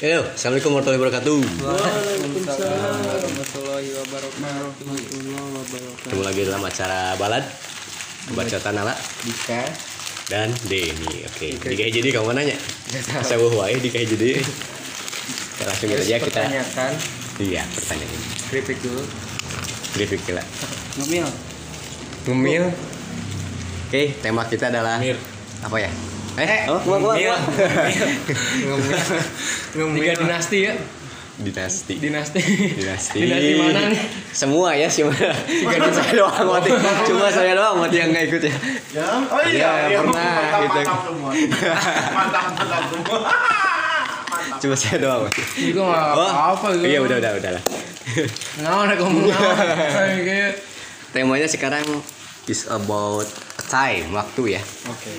Yo, Assalamualaikum warahmatullahi wabarakatuh. Waalaikumsalam warahmatullahi wabarakatuh. Ketemu lagi dalam acara balad Bacotan ala Dika. dan Denny. Oke, di kayak jadi kamu nanya. Saya wae di kayak jadi. Ya, langsung aja kita. Pertanyakan. Iya, pertanyaan. Keripik dulu. Grafik kila. Ngemil. Ngemil. Oke, tema kita adalah Mir. apa ya? Eh, oh, Ngemil. Ngemil. Tiga dinasti ya. dinasti. Dinasti. Dinasti. Dinasti mana nih? Semua ya, semua. Cuma saya doang mati. Cuma saya doang mati yang nggak ikut ya. Ya, oh Iya, iya, pernah, mantap, gitu. mantap semua. Mantap, mantap semua. Cuma saya doang mati. Itu nggak apa-apa gitu. Iya, udah, udah, udah lah. Nah, ada ngomong apa? Kayak Temanya sekarang is about time, waktu ya. Oke.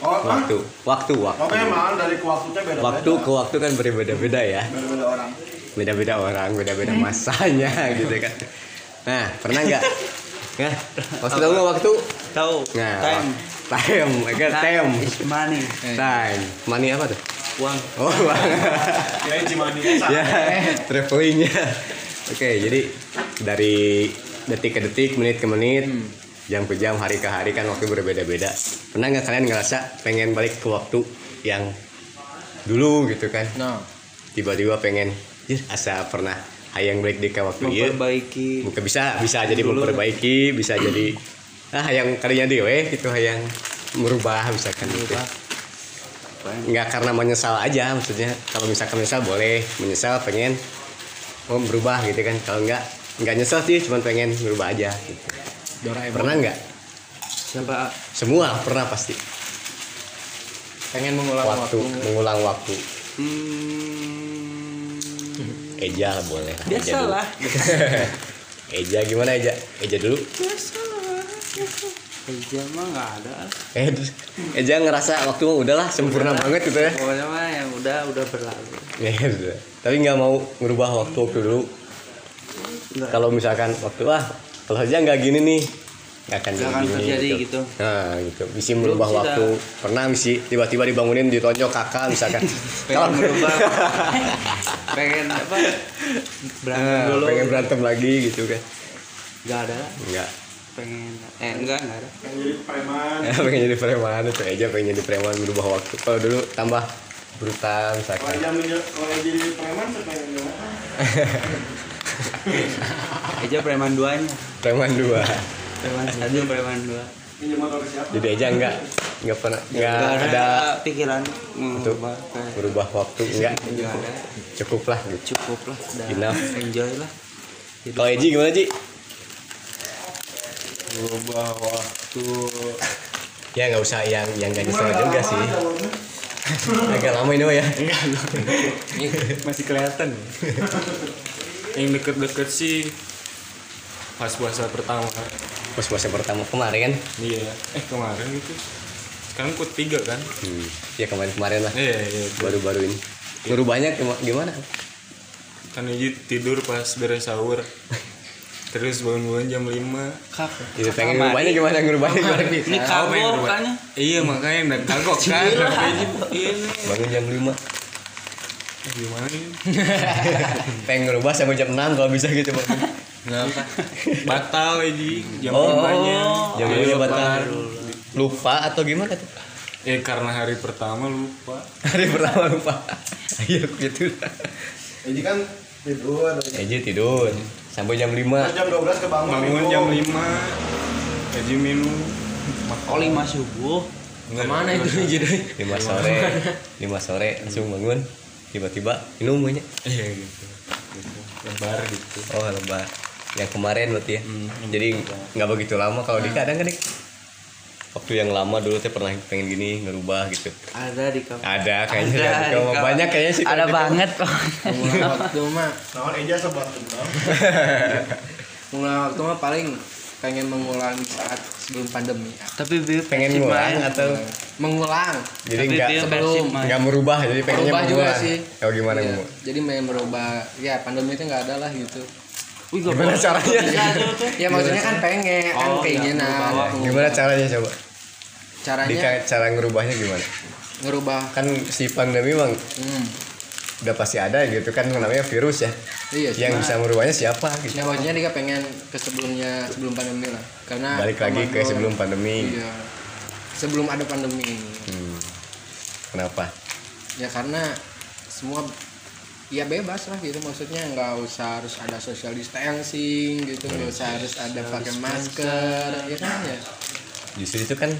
Oh, kan? Waktu, waktu, waktu. Oh, memang dari ke waktunya beda-beda. Waktu ke waktu kan berbeda-beda ya. beda-beda orang. Beda-beda orang, beda-beda masanya gitu kan. Nah, pernah nggak? Nah, waktu tahu nggak waktu? Tahu. Nah, Time. time, agak time, is money. time. Money apa tuh? Uang. Oh, bang. Ya, ya, travelingnya. Oke, jadi dari detik ke detik, menit ke menit, jam ke jam, hari ke hari kan waktu berbeda-beda. Pernah nggak kalian ngerasa pengen balik ke waktu yang dulu gitu kan? Nah, Tiba-tiba pengen, "Jir, asa pernah hayang balik di ke waktu iya. Memperbaiki. Mungkin bisa bisa jadi Dulu. memperbaiki, bisa jadi ah yang kalinya dewe gitu hayang merubah misalkan gitu. Nggak karena menyesal aja maksudnya kalau misalkan menyesal boleh menyesal pengen mau berubah gitu kan kalau nggak nggak nyesel sih cuma pengen berubah aja gitu. Doraemon. pernah nggak Siapa? semua pernah pasti Pengen mengulang waktu, waktu. mengulang waktu Hmm. Eja boleh Eja. Biasalah. Eja gimana Eja Eja dulu Kerja mah nggak ada. eh Eja ngerasa waktu mah udahlah sempurna banget gitu ya Pokoknya mah yang udah udah berlalu. Ya, udah. tapi nggak mau ngerubah waktu waktu dulu kalau misalkan waktu ah kalau aja nggak gini nih nggak akan akan gini terjadi gitu. nah gitu bisa merubah sih waktu pernah misi tiba-tiba dibangunin ditonjok kakak misalkan Pengen berubah. pengen apa? Berantem Ah, dulu. pengen berantem lagi gitu kan Nggak ada. enggak Pengen. Eh enggak enggak ada. Yang jadi preman. pengen jadi preman itu aja pengen jadi preman merubah waktu kalau dulu tambah brutal Kalau misalkan kalau yang jadi preman sepengen gimana? Aja preman duanya. preman dua Preman satu, preman dua. Pinjam motor siapa? jadi aja enggak enggak pernah enggak Nggak ada pikiran Untuk merubah waktu enggak nggak ada. cukup lah gitu Cukup lah. Enough. enjoy lah. kalau Eji gimana Ji Berubah waktu. ya nggak usah yang yang gak nyesel juga sih agak lama ini ya Masih kelihatan. Yang deket-deket sih pas puasa pertama. pas puasa pertama kemarin Iya. Eh kemarin gitu. Sekarang kut tiga kan? hmm. ya kemarin kemarin lah Iya iya. baru-baru ini ngerubahnya gima- gimana Kan Iji tidur pas beres sahur. Terus bangun-bangun jam 5 Kak. itu pengen ngerubahnya gimana ngerubahnya gimana Ini kagok kan? Iya makanya udah kagok kan bangun jam 5 Gimana nih? Pengen ngerubah sampai jam 6 kalau bisa gitu Bang. Nggak Batal Iji Jam Oh, 5 nya? jam 5 batal lupa atau gimana tuh? Eh karena hari pertama lupa. Hari pertama lupa. Ayo gitu. Jadi kan tidur. Eji tidur. Sampai jam 5 Terus jam 12 kebangun. Bangun minum. jam 5 Iji minum. Oh lima subuh. Nggak, Ke mana itu nggak- jadi 5 sore. 5 sore langsung bangun tiba-tiba minum banyak Iya gitu. Gitu. Lebar gitu. Oh lebar. Yang kemarin berarti ya. Jadi nggak begitu lama. Kalau di kadang kan Dik? waktu yang lama dulu teh pernah pengen gini ngerubah gitu. Ada di kamu. ada kayaknya. Ada, di kamu. banyak kayaknya sih Ada gitu. banget kok. mulai waktu mah. Naon Eja sobat mulai waktu mah paling pengen mengulang saat sebelum pandemi Tapi Bib pengen persib ngulang main. atau mengulang jadi Tapi nggak Bib sebelum- persib main. nggak merubah jadi pengennya Merubah juga mengulang. sih. oh gimana Iya, mau jadi main merubah ya pandemi itu nggak ada lah gitu Wih, Gimana boleh. caranya? Ya maksudnya kan pengen kan Oh, keinginan merubah. mengubah. gimana caranya coba caranya ca- cara ngerubahnya gimana ngerubah kan si pandemi memang hmm. Udah pasti ada gitu kan namanya virus ya. Iya yang bisa merubahnya siapa gitu. Ya maksudnya dia pengen ke sebelumnya sebelum pandemi lah. Karena balik lagi ke sebelum pandemi. Iya. Sebelum ada pandemi. Ini Hmm. kenapa? Ya karena semua ya bebas lah gitu. Maksudnya nggak usah harus ada social distancing gitu. Nggak usah harus ada pakai masker. ya kan ya justru itu kan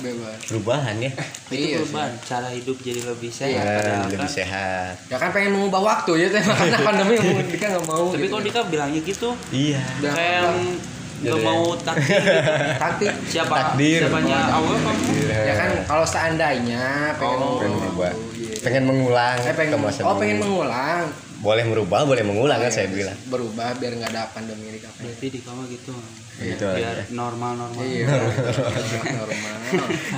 bebas perubahan ya Itu Iya perubahan. Cara hidup jadi lebih sehat. Padahal lebih kan. sehat ya kan pengen mengubah waktu ya teh makanya pandemi Dika nggak mau Tapi gitu. kok Dika bilangnya gitu? iya Kayak yang Jadi- gak mau takdir gitu. taktik Siapa? Takdir. Siapanya awal kamu? ya kan kalau seandainya pengen Oh, pengen mengubah merubah iya. pengen mengulang Eh, pengen, oh dulu. pengen mengulang boleh merubah boleh mengulang kan Iya, saya bilang berubah biar nggak ada pandemi di kafe Berarti di kamu gitu. Gitu Biar aja. normal-normal. iya normal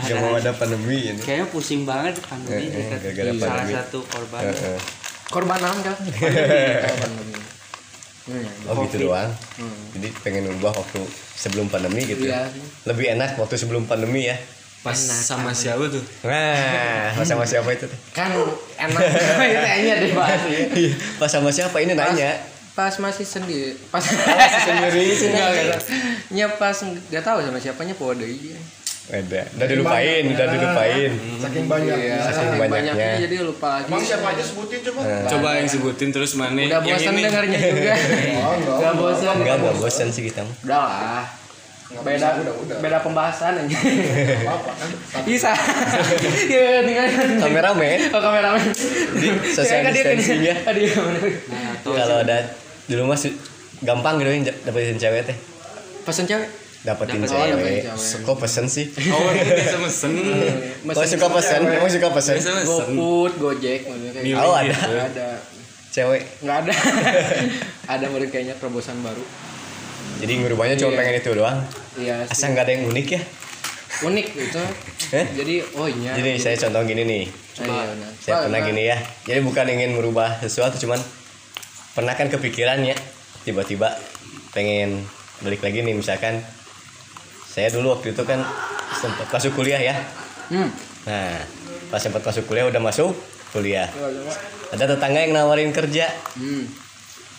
Gak mau ada pandemi ini Kayaknya pusing banget pandemi Eh, eh, dekat gara-gara salah pandemi. satu korban. Heeh. korban naon kan Oh, pandemi Hmm, oh gitu Covid. doang Hmm. jadi pengen ubah waktu sebelum pandemi gitu Iya. ya lebih enak waktu sebelum pandemi ya Pas sama siapa tuh? nah pas sama siapa itu kan enak itu kayaknya deh. Iya, pas sama siapa ini Pas- nanya pas masih sendiri pas sendiri sih Enggak, nanya. enggak. ya pas nggak tahu sama siapanya po deui Ada, udah dilupain, udah dilupain. Saking banyak. Iya, Saking saking banyaknya. banyaknya jadi lupa lagi Emang siapa aja sebutin coba? Nah. Coba yang sebutin terus mana udah yang bosan ini. dengarnya juga Oh, bosan Enggak, enggak bosan sih kita mah. udah lah Nggak beda udah, udah. beda pembahasan aja Apa kan? bisa ya tinggal Kameramen, oh kameramen dia- distancing ya. Nah, kalau ada di rumah sih gampang gitu ya dapetin cewek teh. pesen cewek Dapetin Dapet- oh, dapetin cewek. cewek. Kok pesen sih? Oh, ini biasa mesen. Kok suka pesen? Emang suka pesen? GoFood, Gojek, maksudnya gitu. Oh, ada. gitu. Ada, Cewek. nggak ada. ada murid kayaknya terobosan baru. Jadi ngurubahnya cuma Iya. pengen itu doang. Iya. Asal nggak ada yang unik ya. unik gitu. Eh? Jadi, oh iya. Jadi saya contoh gini nih. Ah, iya. Saya pernah gini ya. Jadi bukan ingin merubah sesuatu, cuman pernah kan kepikiran ya. Tiba-tiba pengen balik lagi nih misalkan saya dulu waktu itu kan sempat masuk kuliah ya. Hmm. Nah, pas sempat masuk kuliah udah masuk kuliah. Coba, coba. Ada tetangga yang nawarin kerja. Hmm.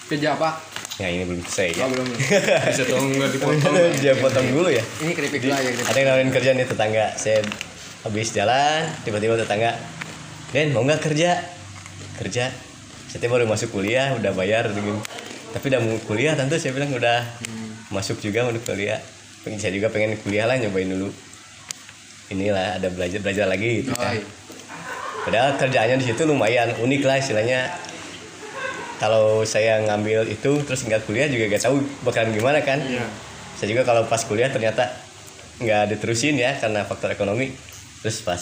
Kerja apa? Nah, ini belum selesai ya. Oh, belum. Bisa tolong nggak dipotong? Dia potong dulu ya. Ini keripik lah ya. Ada yang nawarin kerja nih tetangga. Saya habis jalan, tiba-tiba tetangga, Den mau nggak kerja? Kerja. Saya baru masuk kuliah, udah bayar dengan tapi udah mau kuliah tentu saya bilang udah masuk juga mau kuliah. Pengen- Saya juga pengen kuliah lah nyobain dulu. Inilah ada belajar belajar lagi gitu Oh, kan. iya. Padahal kerjaannya di situ lumayan unik lah istilahnya. Kalau saya ngambil itu terus nggak kuliah juga gak tahu bakalan gimana kan. Saya juga kalau pas kuliah ternyata nggak diterusin ya karena faktor ekonomi. Terus pas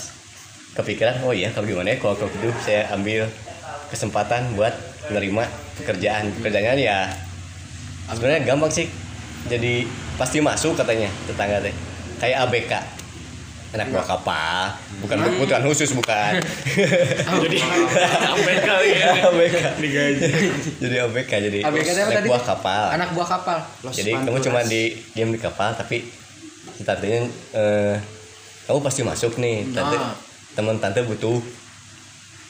kepikiran oh iya kalau gimana ya kalau kalau gitu saya ambil kesempatan buat menerima pekerjaan. Pekerjaannya ya sebenarnya gampang sih. Jadi pasti masuk katanya tetangga teh. Kayak ABK anak buah kapal. Bukan kebutuhan khusus bukan. Jadi Sampai kali ya. ABK Digaji. jadi ABK jadi ABK anak tadi? buah kapal. Anak buah kapal. jadi kamu cuma di diam di kapal tapi si tantenya eh, kamu pasti masuk nih. Tante Nah. teman tante butuh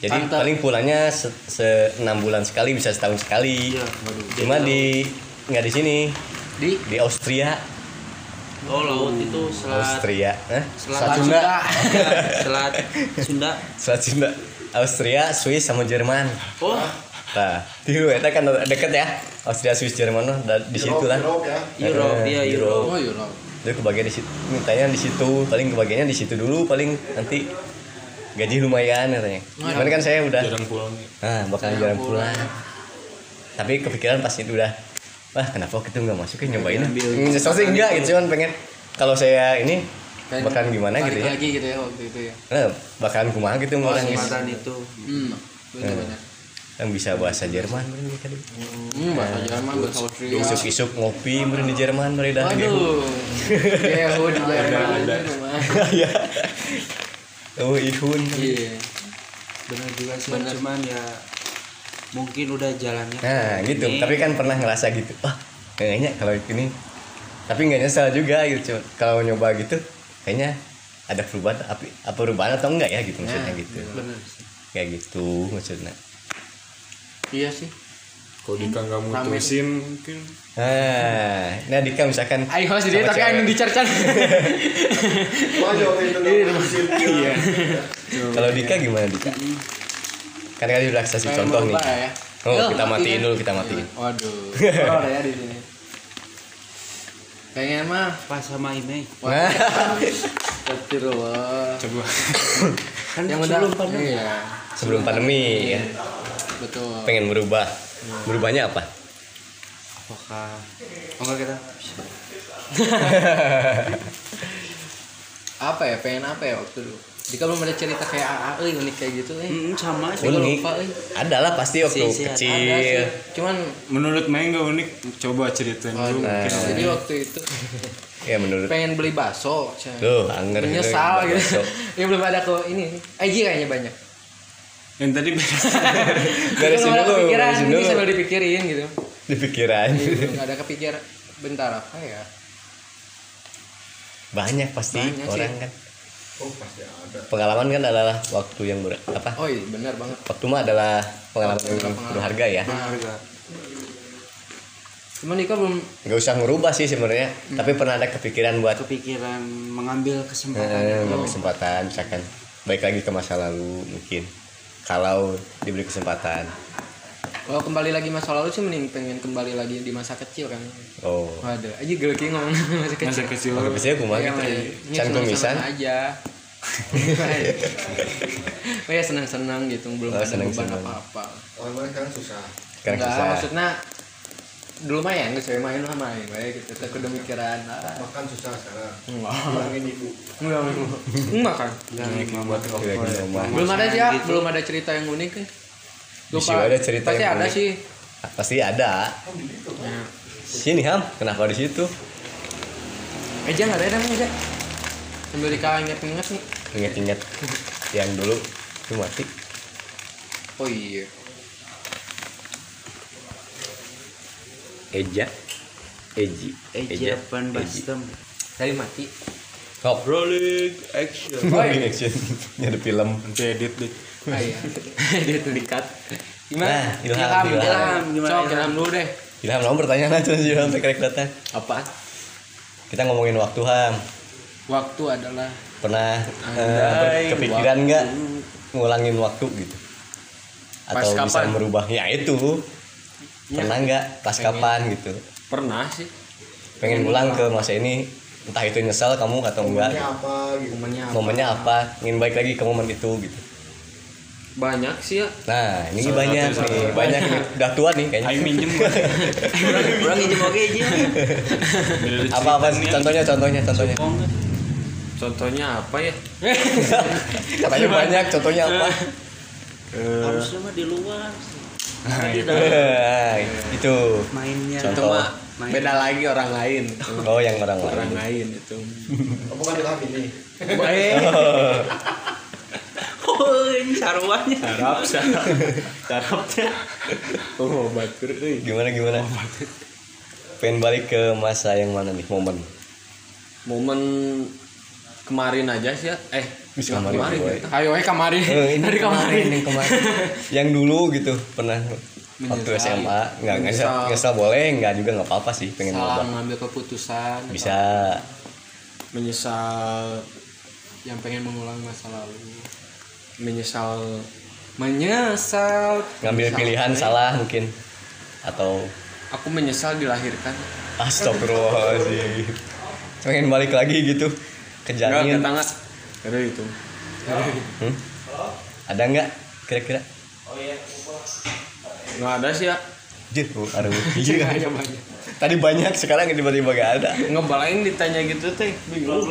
jadi paling pulangnya se, se enam bulan sekali bisa setahun sekali Iya, waduh. cuma di nggak di sini Di di Austria Oh, laut itu selat Austria Hah? Selat Selat Sunda selat Sunda. Selat Sunda Austria Swiss sama Jerman Oh, nah di lu eta kan deket ya Austria Swiss Jerman mah da- di situ lah Europe ya. Europe Eh, dia Europe. Europe. Oh, iya. loh. Itu kebagian di situ. Mintanya di situ, paling kebagiannya di situ dulu, paling nanti gaji lumayan katanya. Cuman kan saya udah Jarang pulang. ah bakalan jarang pulang. Tapi kepikiran pas itu udah wah kenapa kita nggak masuk ya nyobain Ambil. Hmm, sih enggak gitu cuman pengen kalau saya ini Pengen bakalan gimana gitu ya. lagi gitu ya waktu itu ya. Nah, bakalan kumaha gitu orang kesempatan itu. Hmm benar-benar yang bisa bahasa Jerman meureun ge kali hmm bahasa Jerman bahasa Austria. Isuk-isuk ngopi meureun di Jerman meureun dah waduh. Di Jerman. Ada. itu mah. ya oh ihun iya. Benar juga sih Bener. cuman ya mungkin udah jalannya nah gitu. tapi kan pernah ngerasa gitu wah kayaknya kalau ini tapi nggak nyesel juga gitu kalau nyoba gitu kayaknya ada perubahan apa apa perubahan atau enggak ya gitu maksudnya Nah, gitu. bener sih. Kayak gitu maksudnya. Iya sih kalau Dika nggak mutusin mungkin. Nah nah Dika misalkan Ayo host jadi tapi anu dicercan. Wah, itu Iya. kalau Dika gimana Dika? Kan kali relaksasi Pengen contoh nih. ya. oh kita matiin dulu kita matiin. Waduh. Horor ya di sini. Pengen mah pas sama ini nah. Astagfirullah. coba. Kan Yang sebelum udah pandemi. Iya, sebelum pandemi ya. Betul. pengen berubah berubahnya apa apakah oh enggak kita Apa ya? Pengen apa ya waktu dulu? Jika belum ada cerita kayak AA euy unik kayak gitu eh. Hmm, sama sih unik lupa, euy. ada lah pasti waktu Si- si kecil sih. Cuman menurut Main nggak unik coba ceritain waduh, dulu mungkin jadi waktu itu ya menurut pengen beli bakso. Tuh, anger gitu, Menyesal gitu. ya belum ada kok ini. Aji kayaknya banyak. Yang tadi Belum ada dulu beresin ini dulu sambil dipikirin gitu. di pikiran Nggak ada kepikir bentar apa ya? banyak pasti Banyak sih. orang kan Oh, pasti ada. pengalaman kan adalah waktu yang ber apa Oh iya benar banget. waktu mah adalah pengalaman yang pengalaman. berharga ya harga Cuman Dika belum nggak usah ngerubah sih sebenarnya tapi pernah ada kepikiran buat kepikiran mengambil kesempatan eh, kesempatan misalkan baik lagi ke masa lalu mungkin kalau diberi kesempatan kalau kembali lagi masa lalu sih mending pengen kembali lagi di masa kecil kan. oh Waduh, aja gelki ngomong masa kecil. masa kecil Iya, gitu Mas. ya Ini can senang-senang kumisan aja. oh ya senang-senang gitu, belum Oh, ada beban senang-senang. apa-apa. Oh, emang sekarang susah. sekarang Enggak, susah maksudnya dulu mah ya nggak saya main lah main baik gitu. Tapi udah mikiran ah, Makan susah sekarang. enggak. Enggak enggak. Enggak kan? Belum ada sih ya Gitu. belum ada cerita yang unik kan Bisa ada cerita pasti yang ada unik. sih. Pasti ada. Ya. sini ham. Kenapa di situ? Eja nggak ada emang Eja sambil dika inget-inget nih. Inget-inget yang dulu. Itu mati. Oh iya Eja. Eji. Eja. Pan Bastem? Tadi mati. Hop rolling action. Rolling action. Ini ada film. Nanti edit deh. Ah iya. Tuh dikat gimana? Nah, Ilham, ilham Ilham. ilham Gimana, sok Ilham? ilham dulu deh. Ilham nomor pertanyaan aja sih sampai kerek datang apa? Kita ngomongin waktu Ham. Waktu adalah Pernah eh, kepikiran nggak ngulangin waktu gitu? Pas Atau bisa kapan? merubah? Ya itu Pernah nggak? Pas Pengen. kapan gitu? Pernah sih. Pengen pulang ke masa ini Entah itu nyesel kamu atau enggak. Momennya apa gitu. momennya apa? Momennya apa? Ingin balik lagi ke momen itu gitu. Banyak sih ya. Nah ini Salah banyak satu, nih. salah. Banyak nih. Udah tua nih kayaknya. Aing minjem. Orang izin oke aja apa apa? Contohnya contohnya contohnya. Oh, enggak. contohnya apa ya? Katanya banyak contohnya apa? Harusnya mah di luar Di itu. mainnya Contoh. itu mah Main. beda lagi orang lain. Oh yang orang orang lain. lain itu. Oh, bukan ilham ini. baik oh. Ini sarwanya. Sarap sarap. Sarapnya oh batur gimana gimana? Pengen balik ke masa yang mana nih? Momen. Momen kemarin aja sih ya. Eh Bisa nggak kemarin, boy. ayo eh kemarin Eh, ini dari kemarin yang kemarin. Yang dulu gitu pernah waktu. SMA nggak nggak nggak nggak boleh nggak juga nggak apa-apa sih pengen salah nyoba. mengambil keputusan bisa. Menyesal yang pengen mengulang masa lalu. Menyesal menyesal. Ngambil Menyesal. pilihan salah mungkin atau aku menyesal dilahirkan. Astagfirullahaladzim. Pengen balik lagi gitu ke janin ada itu. Hmm? ada nggak kira-kira? Nggak ada sih ya. Jir, oh, ada Iya, iya ada banyak. Tadi banyak sekarang tiba-tiba gak ada. Ngebalain ditanya gitu teh. Bingung.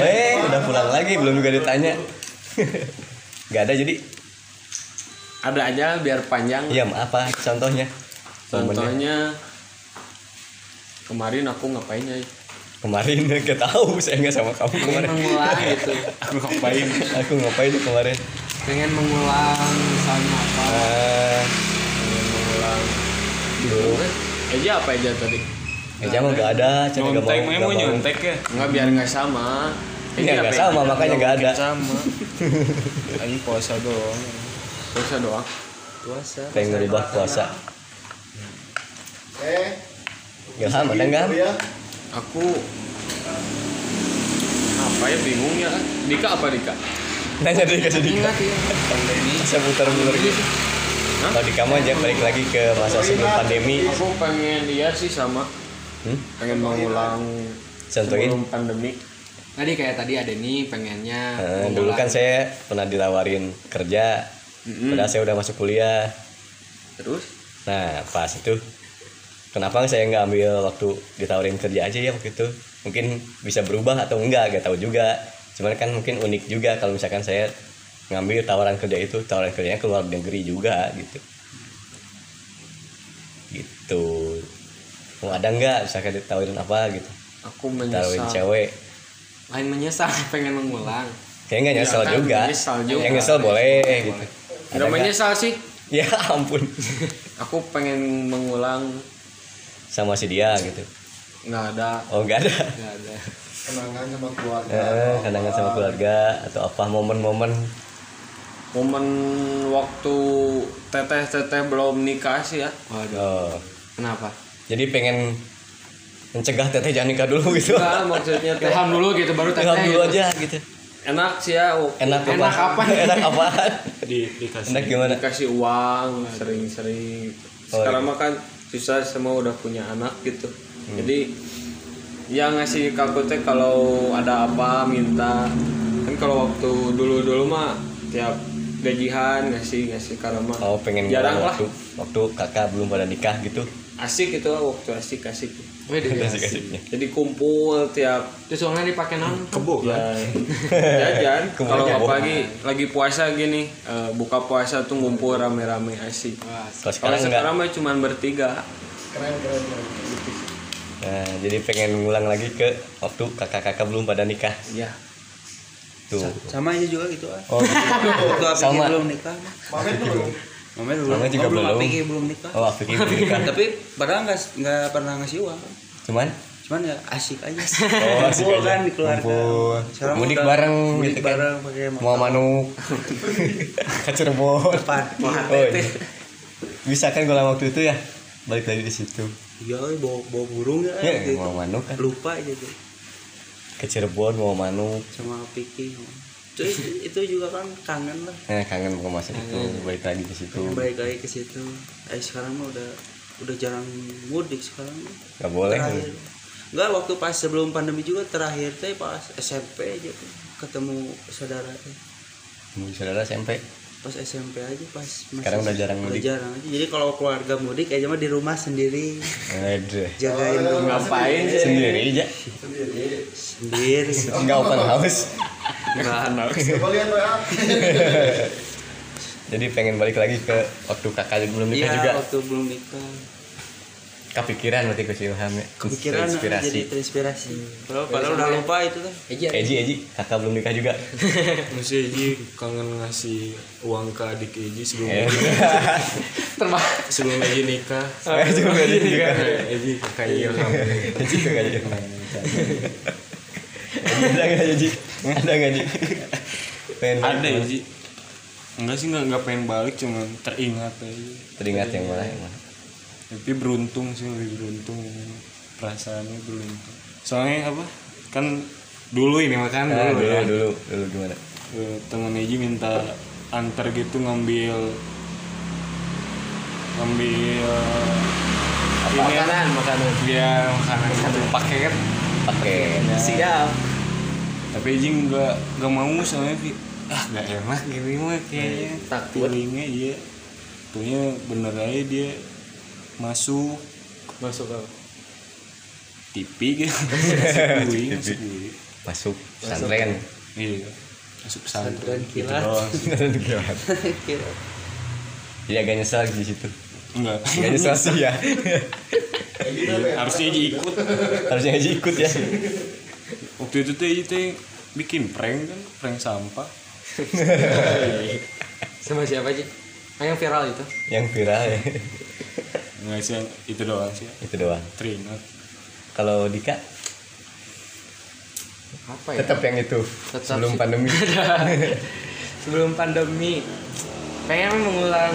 Eh udah pulang lagi belum juga ditanya. Gak ada jadi? Ada aja biar panjang. Iya apa contohnya. Momennya. contohnya kemarin aku ngapain ya kemarin gak tahu saya nggak sama kamu pengen kemarin. mengulang gitu aku ngapain? Aku ngapain kemarin? Pengen mengulang misalnya apa? Ah pengen mengulang. Dulu aja apa aja tadi? Eja mah gak ada cina gak nyontek mau mau gak mau. nyontek ya? Nggak biar nggak sama. Ini Eja nggak sama, aja? makanya nggak ada. sama. Aing puasa doang. Puasa doang? Puasa. pengen puasa. Eh, Ilham ada nggak? Ya. Aku apa ya bingung ya. Dika apa Dika? Nanya kasih dikit ingat ya saya putar-putar gitu. Kalau di kamu aja balik lagi ke masa sebelum pandemi. Aku pengen dia sih sama. Hmm? pengen mengulang contohin. sebelum pandemi. Tadi kayak tadi ada nih pengennya Eh, dulu kan saya pernah ditawarin kerja padahal saya udah masuk kuliah. Terus? Nah pas itu kenapa saya nggak ambil waktu ditawarin kerja aja ya waktu itu? Mungkin bisa berubah atau enggak gak tahu juga. Cuman kan mungkin unik juga kalau misalkan saya ngambil tawaran kerja itu tawaran kerjanya ke luar negeri juga gitu. Gitu. Mau ada nggak misalkan ditawarin apa gitu? Aku tawarin menyesal. cewek. Lain menyesal pengen mengulang. Kayaknya nggak nyesel Iya kan, juga. menyesal juga. yang nyesel boleh gitu. Ada nggak nggak? menyesal sih. Ya ampun. Aku pengen mengulang sama si dia gitu. Nggak ada. Oh nggak ada. Nggak ada. Kenangan sama keluarga. Eh, kenangan sama keluarga atau apa momen-momen? Momen waktu teteh teteh belum nikah sih ya. Oh. waduh kenapa? Jadi pengen mencegah teteh jangan nikah dulu gitu. Enggak, maksudnya teh. Ilham dulu gitu baru teteh Ilham dulu gitu. aja gitu. Enak sih ya enak apa? Enak apa? Enak apa? Di dikasih. Enak gimana? Dikasih uang sering-sering. Oh, sekarang iya. mah kan susah semua udah punya anak gitu. Hmm. jadi yang ngasih aku teh kalau ada apa minta. Kan kalau waktu dulu dulu mah tiap gajian ngasih ngasih karena oh pengen jarang lah. waktu. Waktu kakak belum pada nikah gitu? Asik itu waktu asik asik Wih, asiknya jadi kumpul tiap Terus uangnya dipakai non. kebo ya kan jajan Ke mana kalau apalagi lagi puasa gini eh, buka puasa tuh ngumpul rame-rame asik kalau sekarang enggak sekarang mah cuma bertiga Keren, keren, keren. nah jadi pengen ngulang lagi ke waktu kakak-kakak belum pada nikah ya tuh Sama aja juga gitu ah. oh gitu. Waktu Sama. belum nikah. mah. Mamet belum. Mama belum. Mama juga oh, belum. Apiki belum nikah. oh Afik belum nikah Tapi padahal nggak nggak pernah ngasih uang. cuman Cuman ya asik aja. oh asik Kumpul aja kan di keluarga. Sekarang mudik bareng mudik gitu kan bareng pakai motor. mau manuk ke Cirebon Depan. oh iya. bisa kan kalau waktu itu ya balik lagi di situ Iya, bawa bawa burung ya. ya gitu. mau manuk kan Lupa aja tuh ke Cirebon mau manuk sama Apiki. Terus itu juga kan kangen lah. eh kangen mau masa itu balik lagi ke situ Baik lagi ke situ. Eh sekarang mah udah udah jarang mudik sekarang. nggak boleh terakhir enggak waktu pas sebelum pandemi juga terakhir teh pas SMP aja tuh ketemu saudara teh mau saudara SMP pas SMP aja pas masih Sekarang udah jarang udah mudik. jarang aja. Jadi kalau keluarga mudik aja mah di rumah sendiri. Aduh. jagain rumah ngapain sih? Sendiri aja sendiri nggak open house. Nggak anak Coba lihat WA. jadi pengen balik lagi ke waktu kakak belum nikah iya juga? waktu belum nikah kepikiran berarti si Ilham ya? Kepikiran inspirasi. jadi terinspirasi. Padahal, padahal udah lupa itu kan. Eji Eji kakak belum nikah juga. Masih Eji kangen ngasih uang ke adik Eji sebelum Eh, sebelum Eji nikah. saya juga Eji juga Eji kakak Ilham. Eji juga Eji. Ada nggak Eji? Ada nggak Eji? Pengen Ada? Eji. Enggak sih enggak enggak pengen balik cuman teringat aja. teringat yang mana yang mana Tapi beruntung sih lebih beruntung. Perasaannya beruntung. Soalnya apa? Kan dulu ini makan Nah, dulu, dulu ya. dulu. Dulu gimana? Eh, temen Eji minta antar gitu ngambil ngambil ini makanan makanan. Dia makanan satu paket. Pakai siap. Tapi Eji nggak nggak mau soalnya ah nggak enak gini mah kayaknya. Takut. iya. Punya bener aja dia masuk. Masuk ke? TV gitu masuk UI masuk pesantren. Iya. Masuk pesantren. Pesantren gitu kilat. doang. Kira. jadi agak nyesel di situ. Enggak. Agak nyesel sih ya. Harusnya aja ikut. Harusnya aja ikut ya. Waktu itu teh teh bikin prank kan prank sampah. Sama siapa aja Ah, yang viral itu. Yang viral ya nggak sih yang itu doang sih. Itu doang. Trinot. Kalau Dika? Apa ya? Tetap yang itu Tetap sebelum sih. pandemi. Sebelum pandemi. Pengen mengulang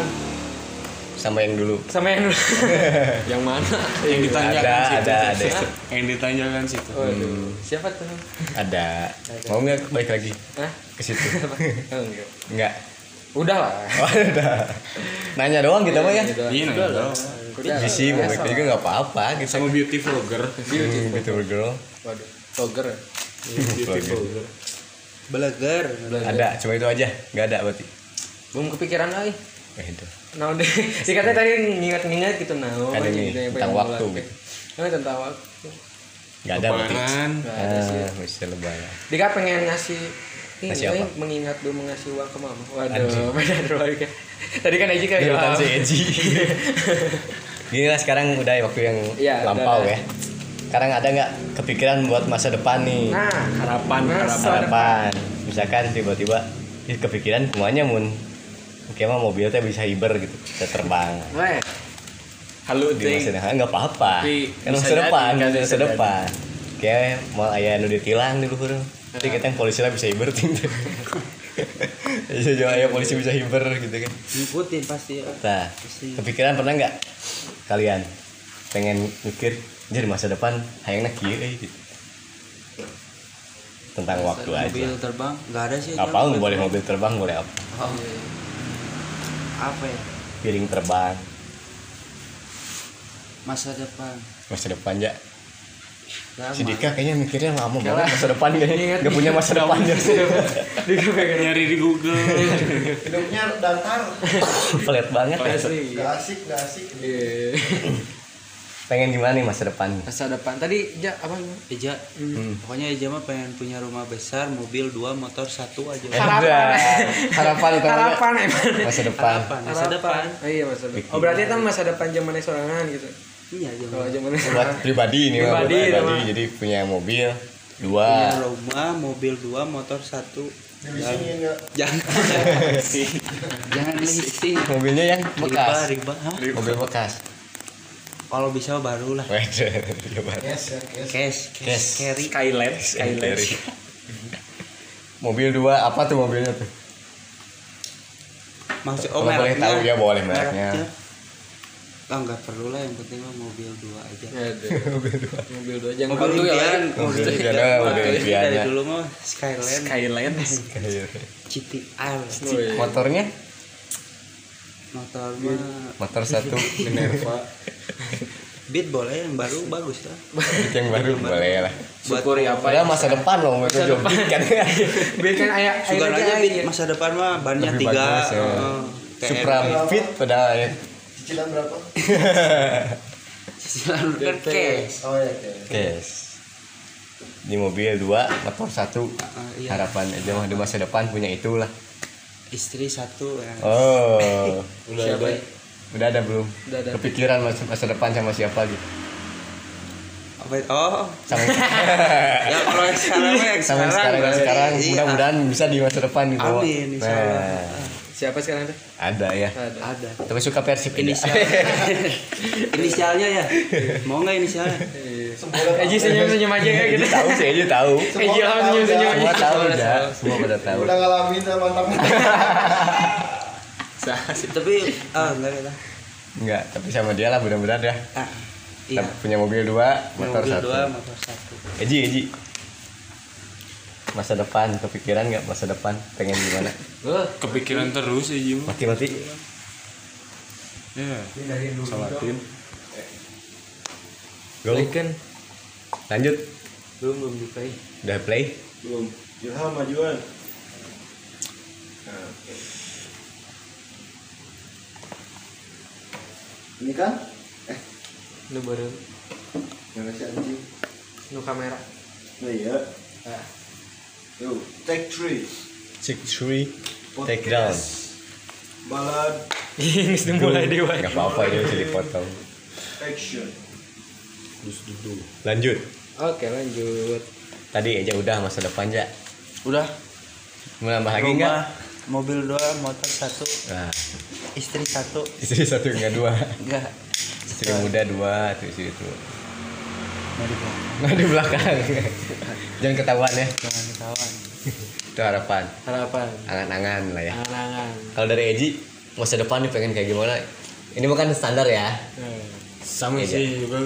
sama yang dulu. Sama yang yang mana? Yang ditanyakan ada situ. ada ada. Yang ditanyakan situ. Waduh, siapa tuh? Ada. Mau nggak balik lagi? Hah? ke situ. Oh, enggak. nggak. Udah lah. Oh, udah. Nanya doang kita mah ya? Iya nah, udah Iya sih mau balik lagi juga nggak apa-apa gitu. Sama beauty vlogger. Hmm, Beautiful girl waduh vlogger. Ya? beauty vlogger. Belagar. ada cuma itu aja. Nggak ada berarti. Belum kepikiran lagi eh itu. Nah deh. Si katanya tadi ngingat-ngingat gitu nah Kan ini tentang waktu gitu. nah tentang waktu. Nggak ada berarti. Lebaran. Nggak ada sih. ah bisa lebaran. Dika pengen ngasih ini apa? mengingat dulu ngasih uang ke mama. Waduh beda dulu ya tadi kan Eji kayak Jabatan jawab. si Eji Gini lah sekarang udah waktu yang Iya, lampau udah, ya. Sekarang ada nggak kepikiran buat masa depan nih? Nah harapan Masa Harapan. Misalkan tiba-tiba kepikiran semuanya mun. Oke mah mobil teh bisa hiber gitu Bisa terbang. Weh. Halo di masa depan nggak apa-apa. Kan bisa masa depan kan, masa depan. Kayak mau ayah nu ditilang dulu huruf nanti kita yang polisi lah bisa hiber ting. Bisa juga ayah polisi bisa hiber gitu kan. Ngikutin pasti. ya. nah kepikiran pernah nggak kalian pengen mikir jadi masa depan hayangnya kieu euy," gitu tentang waktu aja Mobil terbang nggak ada sih. apa nggak boleh mobil terbang boleh apa Oh. Apa ya? piring terbang Masa depan. masa depan ya Lama. si Dika kayaknya mikirnya lama banget. masa depan kayaknya nggak punya masa depan. ya Dika pengen nyari di Google. Hidupnya datar. Pelit banget. Ya. gak asik gak asik. Iya. pengen gimana nih masa depan? Masa depan. Tadi ja apa Eja, Hmm. pokoknya Eja mah pengen punya rumah besar, mobil dua, motor satu aja. Harapan. harapan itu harapan emang. Masa depan. Harapan, masa depan. Oh, iya masa depan. Oh berarti itu masa depan zamannya sorangan gitu Iya, Eja kalau zamannya buat sorangan pribadi nih mah, Pribadi, pribadi mah. jadi punya mobil Punya dua rumah, mobil dua, motor satu. nggak Jangan. Jangan leasing. mobilnya yang Riba, bekas riba. Hah? mobil bekas Kalau bisa baru lah. Ya yes Cash, Cash. cash, carry. Skyland Skyland. mobil dua apa tuh mobilnya tuh Maksud Kalau boleh tahu ya, boleh mereknya. Ah nggak perlu lah yang penting mah mobil dua aja. mobil dua. Mobil dua jangan Mobil dulu ya impian, Mobil mobil impian, mobil Dari impiannya. dulu mah Skyland, Skyland GTR, Oh, motornya? Motor mah. Motor satu. Minerva. Beat boleh yang baru bagus lah. yang baru boleh lah. Syukuri apa padahal masa depan loh jogging kan. Biar kan ayah Sugar ayah aja aja Beat masa depan mah bannya tiga. ya. Kayak Supra Fit padahal ya cicilan berapa Cicilan kan cash. oh ya Yes. Di mobil dua, motor satu. Ah, iya. Harapan aja mah di masa depan punya itulah. Istri satu ya. Oh, udah siapa udah ada belum? Udah ada. Kepikiran masa, masa depan sama siapa gitu? Apa itu? Oh, Sama, ya kalau yang sekarang yang sama yang sekarang, yang berarti. sekarang Iya. mudah-mudahan bisa di masa depan gitu. Amin, insya Allah. Nah, siapa sekarang tuh ada ya. ada Ada. Tapi suka Persib? Inisial. Inisialnya ya. Mau nggak inisialnya? Eji senyum senyum aja kayak gitu Eji tahu sih, Eji tahu. Eji langsung senyum senyum Semua aja tahu udah, semua pada tahu. udah ngalamin sama mantap Tapi ah enggak kita. Enggak, tapi sama dia lah mudah-mudahan ya. Ah, iya. Punya mobil dua, motor Mobil satu. dua, motor satu. Eji, Eji. Masa depan, kepikiran nggak masa depan? Pengen gimana? kepikiran terus ya Jim Mati-mati. ya salatin Go. kan Lanjut. Belum belum di play. Udah play? belum Ilham majuan ini kan lu baru yang si anjing nu kamera Nah iya. Ah. Yo, take three. six three take down. Balad. Ini dimulai dewa nggak apa-apa ini bisa dipotong action. lanjut. Oke lanjut. Tadi aja udah masa depan aja udah. Mau nambah lagi nggak? mobil dua motor satu. Nah. Istri satu. Istri satu nggak dua. Enggak istri muda dua tuh istri itu mau di nah di belakang. Jangan ketahuan ya. Jangan kawan itu harapan. Harapan. Angan-angan lah ya. Angan-angan. Kalau dari Eji masa depan nih pengen kayak gimana? Ini mah kan standar ya? Sama Iya. sih Bang.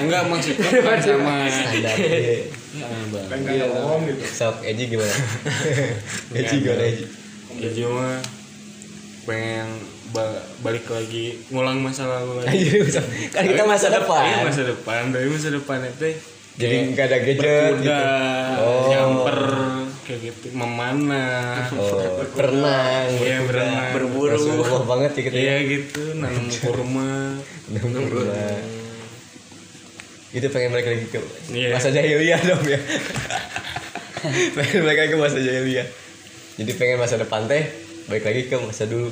enggak maksudnya bukan sama. Standar. Iya. ngomong gitu. sok Eji gimana? Eji gimana Eji? ya cuma pengen ba- balik lagi ngulang masa lalu lagi. Anjir, kan kita masa Iya depan. masa depan dari masa depan itu jadi nggak ada gadget berkuda gitu. Oh. nyamper kayak gitu memanah. Oh berenang Iya, berkuda, berenang. berburu. Rasulullah banget ya. Gitu iya ya gitu nanam kurma. berenang itu pengen balik lagi ke Iya. masa jahiliyah dong ya. Pengen balik lagi ke masa jahiliyah jadi pengen masa depan teh balik lagi ke masa dulu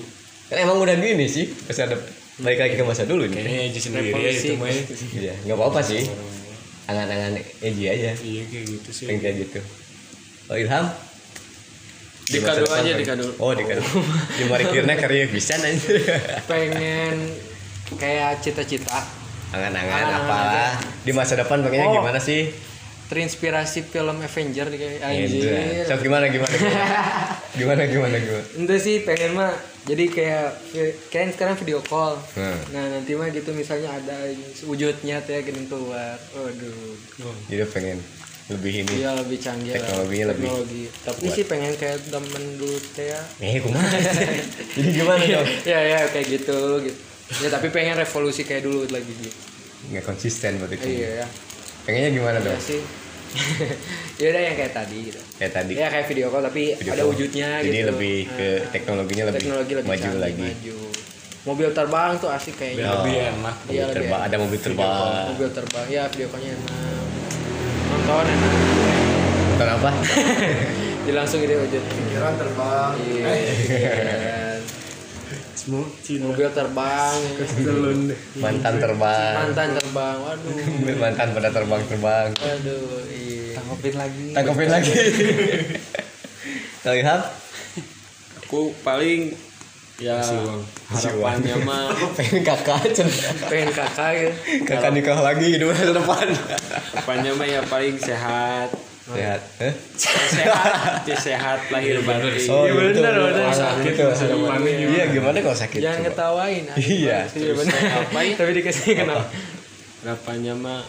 kan emang udah gini sih masa depan balik lagi ke masa dulu nih kayaknya Eji sendiri ya itu mah ya. iya nggak apa-apa sih. Angan-angan Eji aja. Iya kayak gitu sih. Pengen kayak gitu. Oh Ilham? Di depan aja pengen- dikado oh dikado di marikirnya karya bisa nanti. Pengen kayak cita-cita. Angan-angan apalah. di masa depan pengennya Oh. gimana sih terinspirasi film Avenger kayak Anjir. anjir So, gimana gimana gimana gimana gimana Itu sih pengen mah jadi kayak kayak sekarang video call. Hmm. Nah nanti mah gitu misalnya ada wujudnya tuh ya gini keluar. Waduh. jadi pengen lebih ini Iya lebih canggih lah. Teknologinya lebih Teknologi. Tapi sih pengen kayak temen dulu teh ya. eh kumaha jadi gimana dong ya ya kayak gitu gitu. Ya tapi pengen revolusi kayak dulu lagi gitu. nggak konsisten berarti Iya ya. pengennya gimana Ya dong sih. ya udah yang kayak tadi gitu. kayak tadi Ya kayak video call tapi Video ada call. wujudnya jadi gitu. lebih ke Ah. teknologinya lebih, teknologi lebih maju canggih, lagi maju. Mobil terbang tuh asik kayaknya. biar lebih enak mobil Iya, lebih terbang enak. ada mobil terbang Mobil terbang ya video callnya enak. Nonton enak. nonton apa Jadi langsung gitu wujud. Pikiran terbang. Iya. semua Cina Mobil terbang. mantan terbang Mantan terbang. Waduh. mantan pada terbang terbang Waduh. Iya. tangkapin lagi tangkapin lagi Ilham aku paling ya harapannya mah pengen kakak. Pengen kakak ya. kakak nikah lagi di masa depan harapannya mah ya paling sehat sehat eh? sehat ya sehat lahir batin Oh, Iya, gitu. bener, bener. Oh, sakit Gitu, masa depannya gimana? Iya, gimana kalau sakit? Jangan coba? ngetawain. Iya. bener. Tapi dikasih kenapa? harapannya mah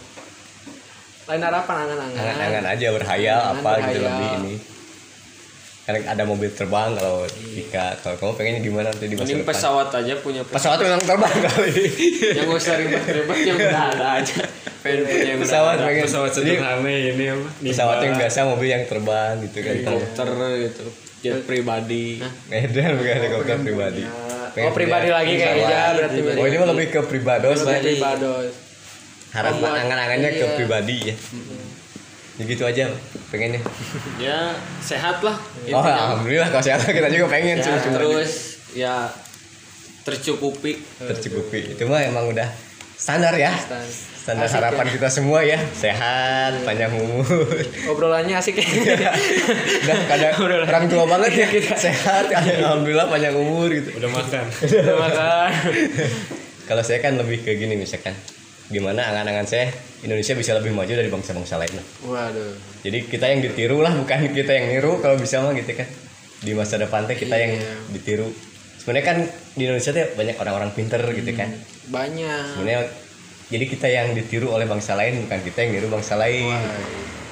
Lain harapan angan-angan. Angan-angan aja berhayal apa gitu lebih ini. Karena ada mobil terbang kalau Ika, kalau kamu pengennya gimana nanti di masa mending depan? pesawat aja punya pesawat Pesawat memang terbang kali. yang gak usah ribet-ribet yang udah ada aja pengen punya yang udah Pesawat ada. pengen. pesawat Jadi, sederhana ini apa Pesawat yang biasa, mobil yang terbang gitu kan. helikopter gitu jet pribadi Edan bukan helikopter pribadi. Pengen Oh pribadi punya lagi kayak pesawat. Ija berarti Oh ini mah lebih ke pribados lah. pribados. Harapan Oh, angan-angannya ke iya. pribadi ya. Ya gitu aja pengennya. ya sehat lah Oh alhamdulillah kalau sehat kita juga pengen sih. Sehat cuma terus ya tercukupi tercukupi. Itu mah emang udah standar ya. Stan. Standar Asik harapan ya. kita semua ya sehat panjang umur Obrolannya asik ya. udah kadang orang tua banget ya sehat alhamdulillah panjang umur gitu udah makan Udah makan. kalau saya kan lebih ke gini misalkan gimana angan-angan saya Indonesia bisa lebih maju dari bangsa-bangsa lain Waduh. jadi kita yang ditiru lah bukan kita yang niru kalau bisa mah gitu kan di masa depan teh kita yang Iya. ditiru sebenarnya kan di Indonesia tuh banyak orang-orang pinter gitu kan Banyak. sebenarnya jadi kita yang ditiru oleh bangsa lain bukan kita yang niru bangsa lain.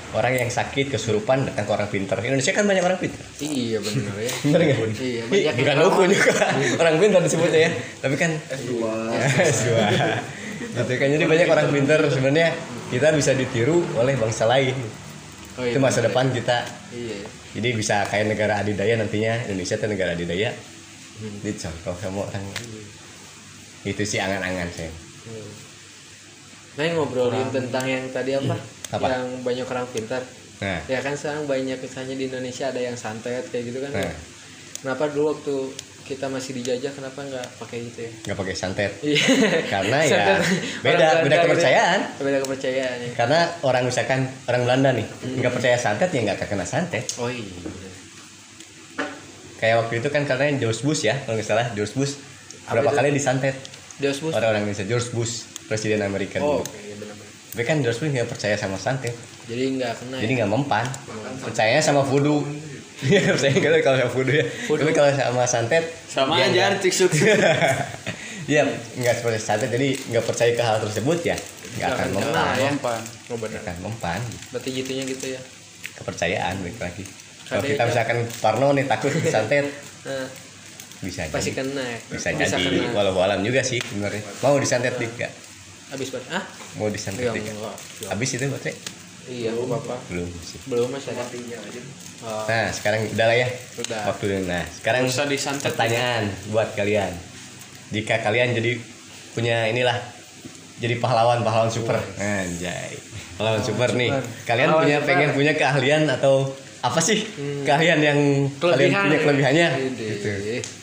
Orang yang sakit kesurupan datang ke orang pinter Indonesia kan banyak orang pinter Iya bener ya. bener nggak? Iya, banyak bukan hukum juga. Orang pinter disebutnya ya. Tapi kan S2. S2 gitu kan. Jadi banyak orang pinter sebenarnya kita bisa ditiru oleh bangsa lain. Oh, iya, itu masa bener. depan kita. Iya. jadi bisa kayak negara adidaya nantinya. Indonesia itu negara adidaya. Dicontoh sama orang. Itu sih angan-angan saya Nah, ngobrolin tentang yang tadi apa? Apa? Yang banyak orang pintar. Nah, Ya kan sekarang banyak misalnya di Indonesia ada yang santet kayak gitu kan. Nah. Kenapa dulu waktu kita masih dijajah kenapa nggak pakai gitu ya? nggak pakai santet. Iya. Karena ya Santet. beda- Orang beda Belanda gitu. kepercayaan. Beda kepercayaan ya. Karena orang misalkan orang Belanda nih nggak percaya santet ya nggak kena santet. Oh iya. Kayak waktu itu kan karena George Bush ya kalau nggak salah George Bush berapa kali disantet Deus Bus. orang-orang Indonesia George Bush presiden Amerika Oh, dulu. oke iya. Tapi kan George Bush nggak percaya sama santet, Jadi nggak kena. jadi ya? nggak mempan. Percayanya sama voodoo. Iya percaya kalau kalau sama voodoo ya. Tapi kalau sama santet sama dia aja cik suk Iya nggak seperti santet jadi nggak percaya ke hal tersebut ya nggak akan mempan. kena ya. mempan Oh benar. Akan mempan. Berarti gitunya gitu ya. Kepercayaan balik lagi. Kalau kita ya. misalkan Parno nih takut santet Nah, bisa pasti jadi. kena. ya. Bisa jadi walau alam juga sih sebenarnya. Mau disantet dik Habis banget. Ah? Mau disantet enggak. Habis itu baterai? Iya, nggak apa-apa. Belum sih. Belum masih ada. Oh, Nah, sekarang udah lah ya. Udah. Waktu nah, sekarang usah disantet. pertanyaan buat kalian. Jika kalian jadi punya inilah jadi pahlawan-pahlawan super. Anjay. Pahlawan super nih. Kalian Pahlawan punya super. pengen punya keahlian atau apa sih keahlian yang kalian Kelebihan punya ya? kelebihannya? Ide. Gitu.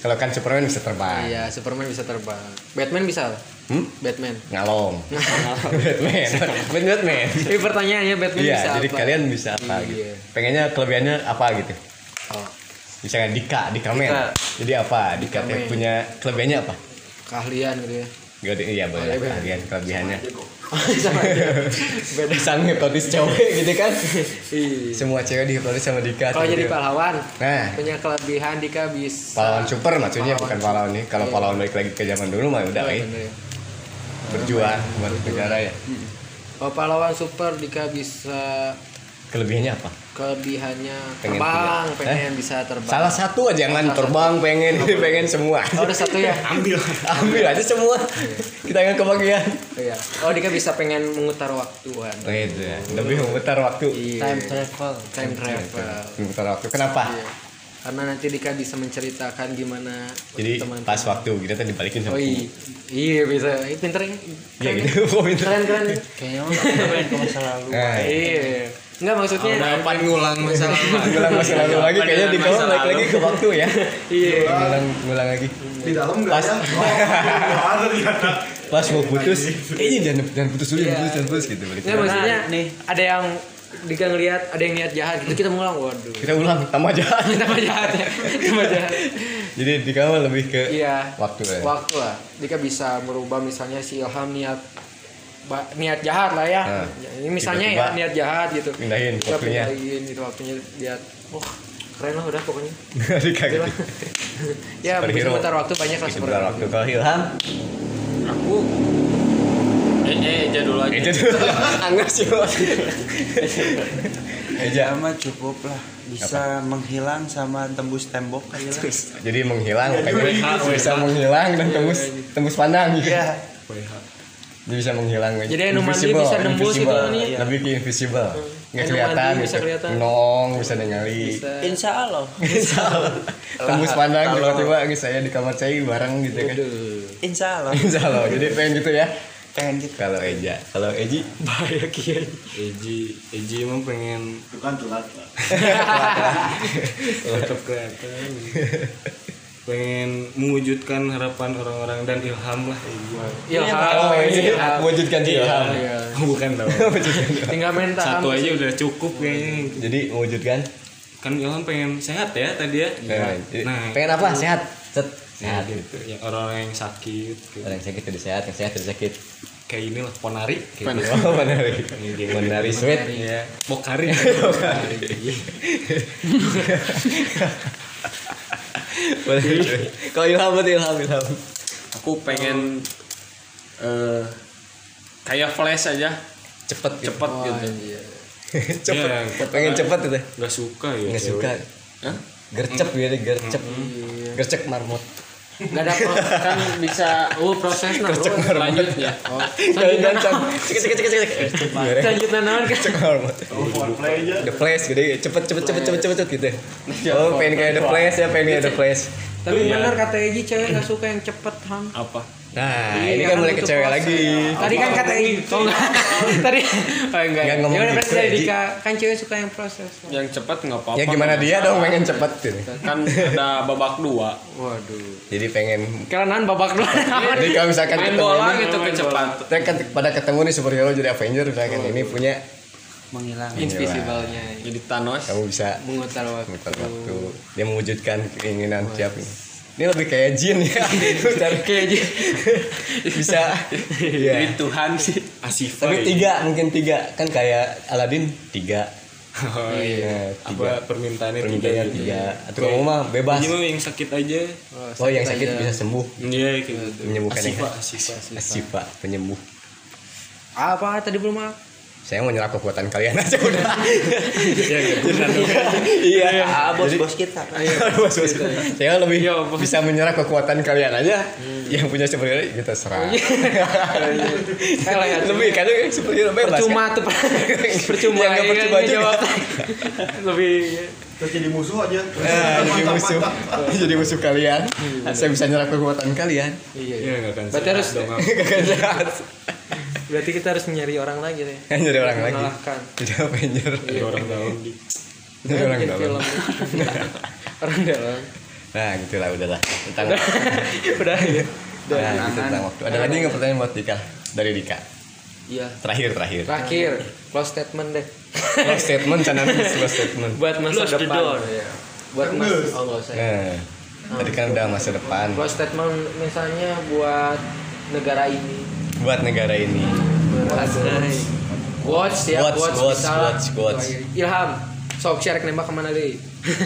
Kalau kan Superman bisa terbang. Iya, Superman bisa terbang. Batman bisa. Hmm? Batman. Ngalong. Batman. Batman. Batman. Ini pertanyaannya Batman Iya, bisa jadi apa? kalian bisa apa gitu. Iya. Pengennya kelebihannya apa gitu? Oh, Misalnya Dika, Dika Men. Jadi apa? Dika, Dika punya kelebihannya apa? keahlian gitu ya. Gak ada, iya boleh kalian kelebihannya. Sama aja. Beda. Bisa ngehipnotis cewek gitu kan? Iya. Semua cewek dihipnotis sama Dika. Kalau jadi pahlawan, Nah, punya kelebihan Dika bisa pahlawan super maksudnya Pahlawan bukan pahlawan nih. Kalau Iya. pahlawan balik lagi ke zaman dulu mah udah Oh, eh. ya. berjuang buat negara ya. Kalau pahlawan super Dika bisa Kelebihannya apa? Kelebihannya Pengen terbang, punya. pengen bisa terbang. Salah satu aja jangan terbang pengen pengen semua. Oh, ada satu ya? Ambil, ambil aja semua. Kita nggak kebagian. Iya. Oh, Dika bisa pengen memutar waktu. Waduh. Oh, itu ya. Lebih memutar waktu. Iya. time travel Time travel. Memutar waktu. Kenapa? Iya. Karena nanti Dika bisa menceritakan gimana Jadi teman-teman. pas waktu kita tuh dibalikin sama Oh iya, iya bisa. Ini pinter ya. Iya gitu. Oh, pinter. Keren keren. kayaknya kemarin ke masa lalu Nah, Iya. Enggak maksudnya. dapat ngulang masa lalu ngulang masa lalu lagi kayaknya di kamu balik lagi ke waktu ya. Iya. Ngulang ngulang lagi. Di dalam nggak ya? Oh, ada ternyata. Pas mau putus, eh jangan jangan putus dulu, jangan Iya. putus, jangan putus gitu balik. Enggak maksudnya Nah, nih. ada yang Dika ngelihat ada yang niat jahat gitu kita ngulang waduh. Kita ulang tambah jahat. Tambah jahat ya. Tambah jahat. Jadi di kamu lebih ke Iya. waktu ya. Waktu lah. Dika bisa merubah misalnya si Ilham niat niat jahat lah ya. Nah, Ini misalnya ya tiba-tiba niat jahat gitu. pindahin waktunya. pindahin gitu waktunya lihat. Oh, keren lah udah pokoknya. Ya, Superhero. sebentar waktu banyak lah Sebentar waktu. Kalau Ilham, aku. Eh eh jadul aja. Itu tuh angas sih. Eja. Mah cukup lah. Bisa menghilang sama tembus tembok. Aja lah Jadi menghilang, pengen bisa menghilang dan tembus tembus pandang. Gitu. Iya. Dia bisa menghilang. Jadi anu Invisible, bisa nembus gitu nih. Lebih ke invisible. Nggak Anu kelihatan mandi bisa gitu. kelihatan. Nong bisa ningali. Bisa. Insya Allah Tembus pandang Kalau- tiba-tiba saya di kamar saya bareng gitu kan. Insya Allah Insya Allah. Jadi pengen gitu ya. pengen gitu Kalau Eja, kalau Eji Bahaya kiai. Eji Eji emang pengen Itu kan telat lah. tetap kelihatan pengen mewujudkan harapan orang-orang dan ilham lah Ilham. Oh, Eji Ilham. mewujudkan ilham. Iya. bukan dong Tinggal main satu aja udah cukup kayaknya Jadi mewujudkan. kan ilham pengen sehat ya tadi ya Nah, jadi Nah, pengen apa? Sehat. Set. Nah, Sehat. gitu. Yang orang yang sakit gitu. Orang yang sakit jadi sehat, yang sehat jadi sakit. kayak inilah ponari gitu. Oh, menari. Menari sweet. ya pokari Boleh. Kalau ilham berarti ilham, ilham. aku pengen eh kayak flash aja Cepet, cepet Oh, gitu iya. cepet. Iya, pengen cepet itu. nggak suka ya Nggak suka. Hah? Gercep gitu, gercep. Gercep marmot. Gak ada kan bisa oh proses nah bro. lanjutnya Oh, gancang. Cek cek cek cek cek. selanjutnya naon kan? Gercep marmot. Oh, aja. The Flash gitu, cepet cepet cepet cepet cepet cepet gitu. Oh, pengen kayak The Flash ya, pengen kayak The Flash. Tapi Iya. benar kata Eji cewek gak suka yang cepet ham. apa Nah, Iya, ini kan mulai ke butuh cewek proses. lagi. Tadi kan kata oh enggak. Tadi oh enggak. Nggak ngomong Gimana gitu, dari. Dika? Kan cewek suka yang proses. yang cepat nggak apa-apa Ya gimana dia dong pengen cepet gitu. kan ada babak dua Waduh. Jadi pengen Kelanan babak dua. jadi kalau misalkan main ketemu bola nih, gitu kecepatan kita kan pada ketemu nih superhero jadi Avenger misalkan ini punya menghilang Invisible-nya. jadi Thanos kamu bisa Memutar waktu. waktu dia mewujudkan keinginan siap ini ini lebih kayak jin ya. Cari Kayak aja. bisa. Jadi Iya. Tuhan sih. Asifa tapi ya. tiga mungkin tiga. Kan kayak Aladin tiga. Oh, Nah, iya. tiga. Apa permintaannya permintaannya gitu. tiga. atau kamu mah bebas. Ini mah yang sakit aja. Oh yang sakit bisa sembuh. Iya kayak gitu. Menyembuhkan yang Asifa Asifa Asifa penyembuh. Apa tadi belum ah? Saya mau nyerap kekuatan kalian aja udah ya gitu iya ah bos Jadi- bos kita Bos, bos. saya lebih bisa menyerap kekuatan kalian aja yang punya superhero kita serang Kayak lah ya. lebih kan superhero bebas Percuma kan? tuh. Percuma. Ya, nggak ya percuma juga. jawab. Lebih Terus jadi musuh aja. Nah, jadi musuh. jadi musuh kalian. Saya bisa nyerap kekuatan kalian. Iya. ya nggak akan Berarti harus dong Gak jahat berarti kita harus nyari orang lagi deh. kan jadi orang lagi. Jadi Avenger ada orang dalam. Di jadi orang Bikin dalam. orang dalam. nah gitulah udahlah. Tentang Udah ya. nah, gitu tentang waktu. Ada lagi nggak pertanyaan buat Dika? Dari Dika Iya. terakhir terakhir Terakhir, close statement deh. close statement canan close statement Buat masa Close depan. door. Iya. Buat masa oh nggak usah. nah tadi kan udah masa depan Close statement misalnya buat negara ini. buat negara ini Watch ya, Quotes, watch, quotes, misalnya. quotes, quotes. Ilham, sok share nembak ke mana deh?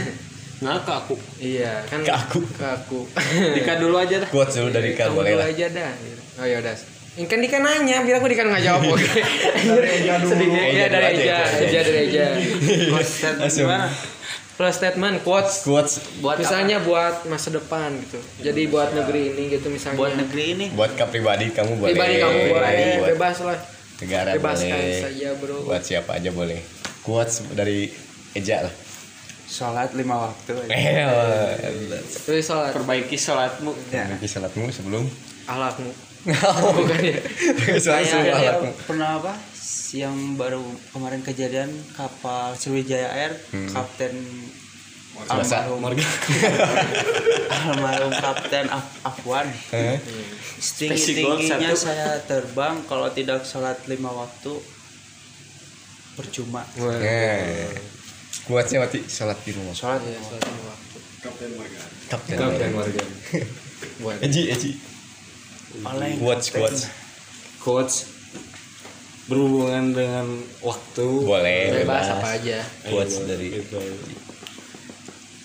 nah ke aku iya, kan Ke aku. Ke aku. Dika dulu aja dah quotes dulu dari Dika Kamu boleh dulu lah aja dah. Oh ya udah. Ini kan Dika nanya, biar aku Dika nggak jawab. Oke. Sedihnya Eja ya dari aja, Eja, Eja. Eja dari Eja. Langsung. Close statement, quotes. quotes buat misalnya buat masa depan gitu. Jadi buat negeri ini gitu misalnya. buat negeri ini buat ke pribadi kamu boleh Pribadi kamu boleh, bebas lah. negara Bebaskan boleh saja, Bro. buat siapa aja boleh quotes dari Eja lah sholat lima waktu eh Terus salat perbaiki sholatmu memiliki salatmu sebelum ahlakmu. Bukan ya. Sholat pernah apa yang baru kemarin kejadian kapal Sriwijaya Air kapten Subasa. almarhum almarhum kapten Af- Afwan. Eh, tinggi tingginya saya terbang kalau tidak sholat lima waktu percuma. Eh. quotesnya mati salat di rumah sholat Iya, salat lima waktu. kapten Kapten Morgan. Buat Eji Eji oleh quotes quotes quotes berhubungan dengan waktu boleh bebas bebas apa aja. quotes Ayo, dari gitu.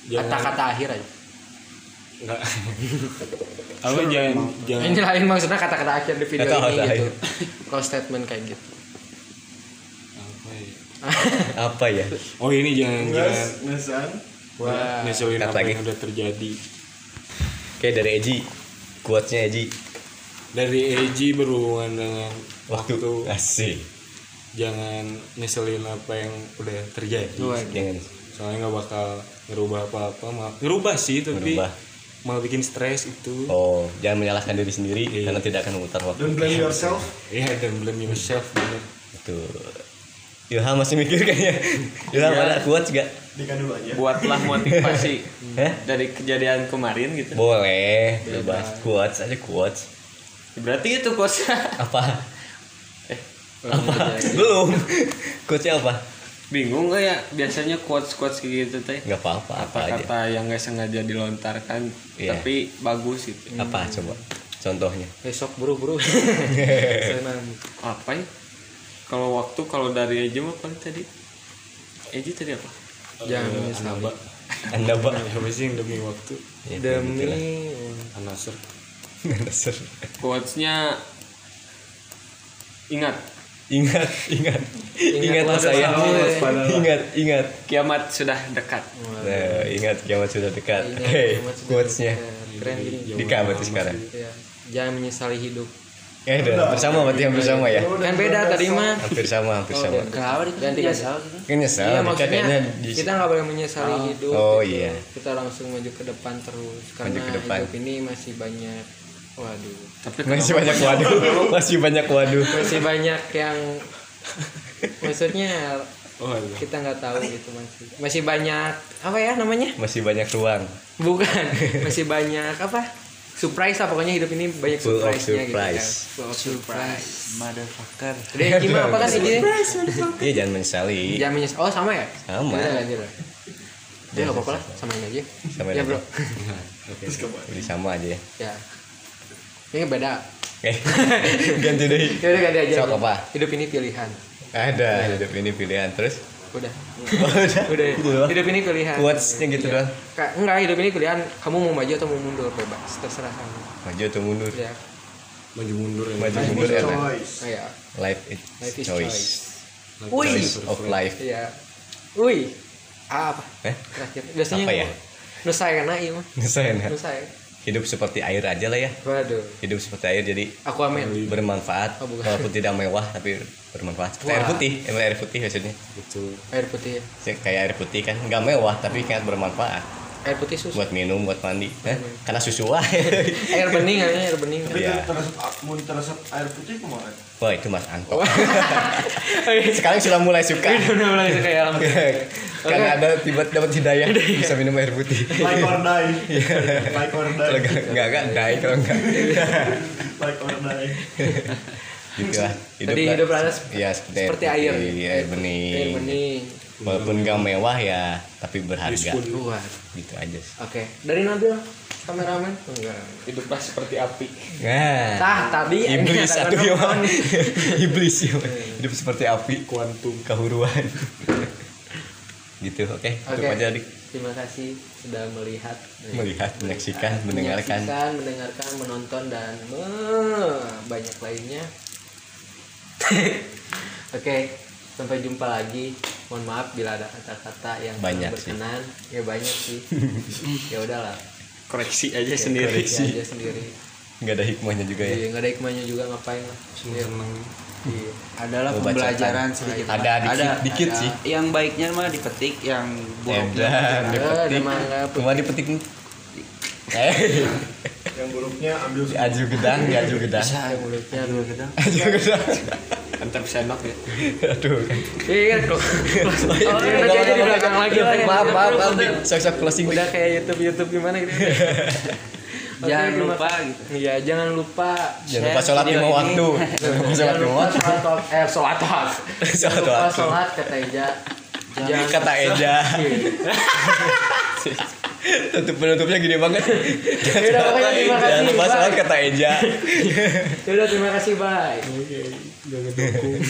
jangan Kata-kata akhir aja. enggak apa jangan jangan Ini lain maksudnya kata-kata akhir di video Kata-kata ini gitu. Close statement kayak gitu. apa ya? apa ya oh ini jangan jangan Ngesan. Wah. cut apa lagi. yang udah terjadi oke dari Eji quotesnya Eji dari Eji berhubungan dengan waktu waktu asik jangan nyeselin apa yang udah terjadi. Jangan. Soalnya nggak bakal ngerubah apa-apa malah ngerubah sih tapi Ngerubah. malah bikin stres itu. Oh jangan menyalahkan diri sendiri Iya. karena tidak akan memutar waktu. Don't blame yourself. iya dan blame yourself bener. Itu Ilham masih mikir kayaknya. Ilham Iya. ada Dika dulu aja. buatlah motivasi dari kejadian kemarin gitu. Boleh bebas. quotes aja quotes berarti itu kos apa? Apa? Belum. Quotesnya apa? Bingung gak ya? Biasanya quotes quotes kayak gitu teh. Nggak apa-apa apa aja. Kata-kata yang nggak sengaja dilontarkan Iya. tapi bagus gitu apa? Coba. Contohnya. Besok buru-buru. Senang. apa ya? Kalau waktu kalau dari Eji mah paling tadi. Eji tadi apa? Jangan Eh, menyesali. Anaba anda pak apa sih yang demi waktu? Ya, Demi. Anasir. Quotesnya ingat ingat ingat ingatlah Ingatlah saya ingat ingat kiamat sudah dekat nah, ingat kiamat sudah dekat Ingat, Hei, kiamat sudah quotesnya. Keren gini. Dika berarti sekarang Ya. Jangan menyesali hidup. ya udah bersama berarti yang bersama ya Kan beda tadi mah. hampir sama hampir sama kenapa Ganti dia kan? kan nyesal Iya maksudnya di kita nggak boleh menyesali hidup. Oh, gitu. iya. Kita langsung maju ke depan terus karena ke depan. hidup ini masih banyak waduh tapi Masih banyak waduh. Masih banyak waduh. masih banyak yang maksudnya oh iya kita nggak tahu gitu masih masih banyak apa ya namanya Masih banyak ruang. bukan masih banyak apa surprise lah pokoknya hidup ini banyak Full of surprise-nya gitu kan surprise. full of surprise motherfucker Udah gimana apa kan ini Iya jangan menyesali. jangan menyesal oh sama ya Sama. Lanjut lah. Ya nggak apa-apa lah, samain aja. Samain ya aja. bro. Jadi sama aja ya. Ya. Ini beda. Oke. Ganti deh. Ya udah ganti aja. Sok apa? Hidup ini pilihan. Ada hidup ini pilihan terus. Udah. Udah. Udah. Gitu doang. Hidup ini pilihan. Quotes-nya gitu doang. Kak, enggak, hidup ini pilihan. Kamu mau maju atau mau mundur bebas, terserah kamu. Maju atau mundur? Ya. maju mundur ya Maju mundur enak. choice. Oh ya. Life is Life is choice. choice. Choice of life. Iya. Wih. Apa? Eh? Terakhir. Biasanya Apa ya? Nusai kan iya mah. Ngesain ya? Nusai. Hidup seperti air aja lah ya. Waduh. Hidup seperti air jadi Aku amin. bermanfaat Oh, bukan. walaupun tidak mewah tapi bermanfaat seperti Wah. air putih emang air putih maksudnya betul Air putih. Ya, kayak air putih kan nggak mewah tapi sangat bermanfaat Air putih susu. buat minum buat mandi Hah? karena susu wah air bening kayaknya air bening. Tapi Iya. teresap, mau air putih ke mana? wah itu mas Anto sekarang sudah mulai suka Udah mulai kayak alam. karena ada tiba dapat hidayah bisa minum air putih Like or die. Like or kalau die. nggak nggak nggak die kalau nggak Like or die. gitu lah Tadi lah- hidup rasa ya seperti, seperti air air bening Air bening. Walaupun nggak mewah ya tapi berharga. Gitu aja sih. Oke, dari Nabil kameramen? Enggak. hiduplah seperti api. Nah Tah tadi iblis ada satu ya iblis ya hidup seperti api kuantum. kehuruan. Gitu oke. Oke. tutup aja dik. Terima kasih sudah melihat melihat menyaksikan mendengarkan. menyaksikan, mendengarkan, menonton dan eh, banyak lainnya. Oke, sampai jumpa lagi. Mohon maaf bila ada kata-kata yang Banyak sih. berkenan. Ya banyak sih. ya udahlah. koreksi aja Ya, sendiri koreksi aja sendiri. nggak ada hikmahnya juga ya Iya, nggak ada hikmahnya juga ngapain lah. Iya. Iya. adalah bacakan. pembelajaran sedikit Ada dikit- dikit sih. yang baiknya mah dipetik yang buruknya Eh, dipetik ada cuma dipetik eh Yang buruknya ambil semua. aju gedang ya aju gedang. Bisa Yang mulutnya aduh gedang. Aju gedang. Antar sendok ya. Aduh. Iya kan kok. Oh, jadi di belakang lagi. Maaf maaf maaf sok sok closing. Udah kayak YouTube YouTube gimana gitu. Jangan terima- lupa gitu. Iya, jangan lupa jangan lupa sholat lima waktu. jangan lupa sholat lima waktu. eh sholat waktu. Sholat waktu. sholat kata Eja. Jangan kata Eja Tutup penutupnya gini banget. Yaudah, terima kasih. Jangan lupa kata Eja. sudah terima kasih, bye. Oke, jangan dukung.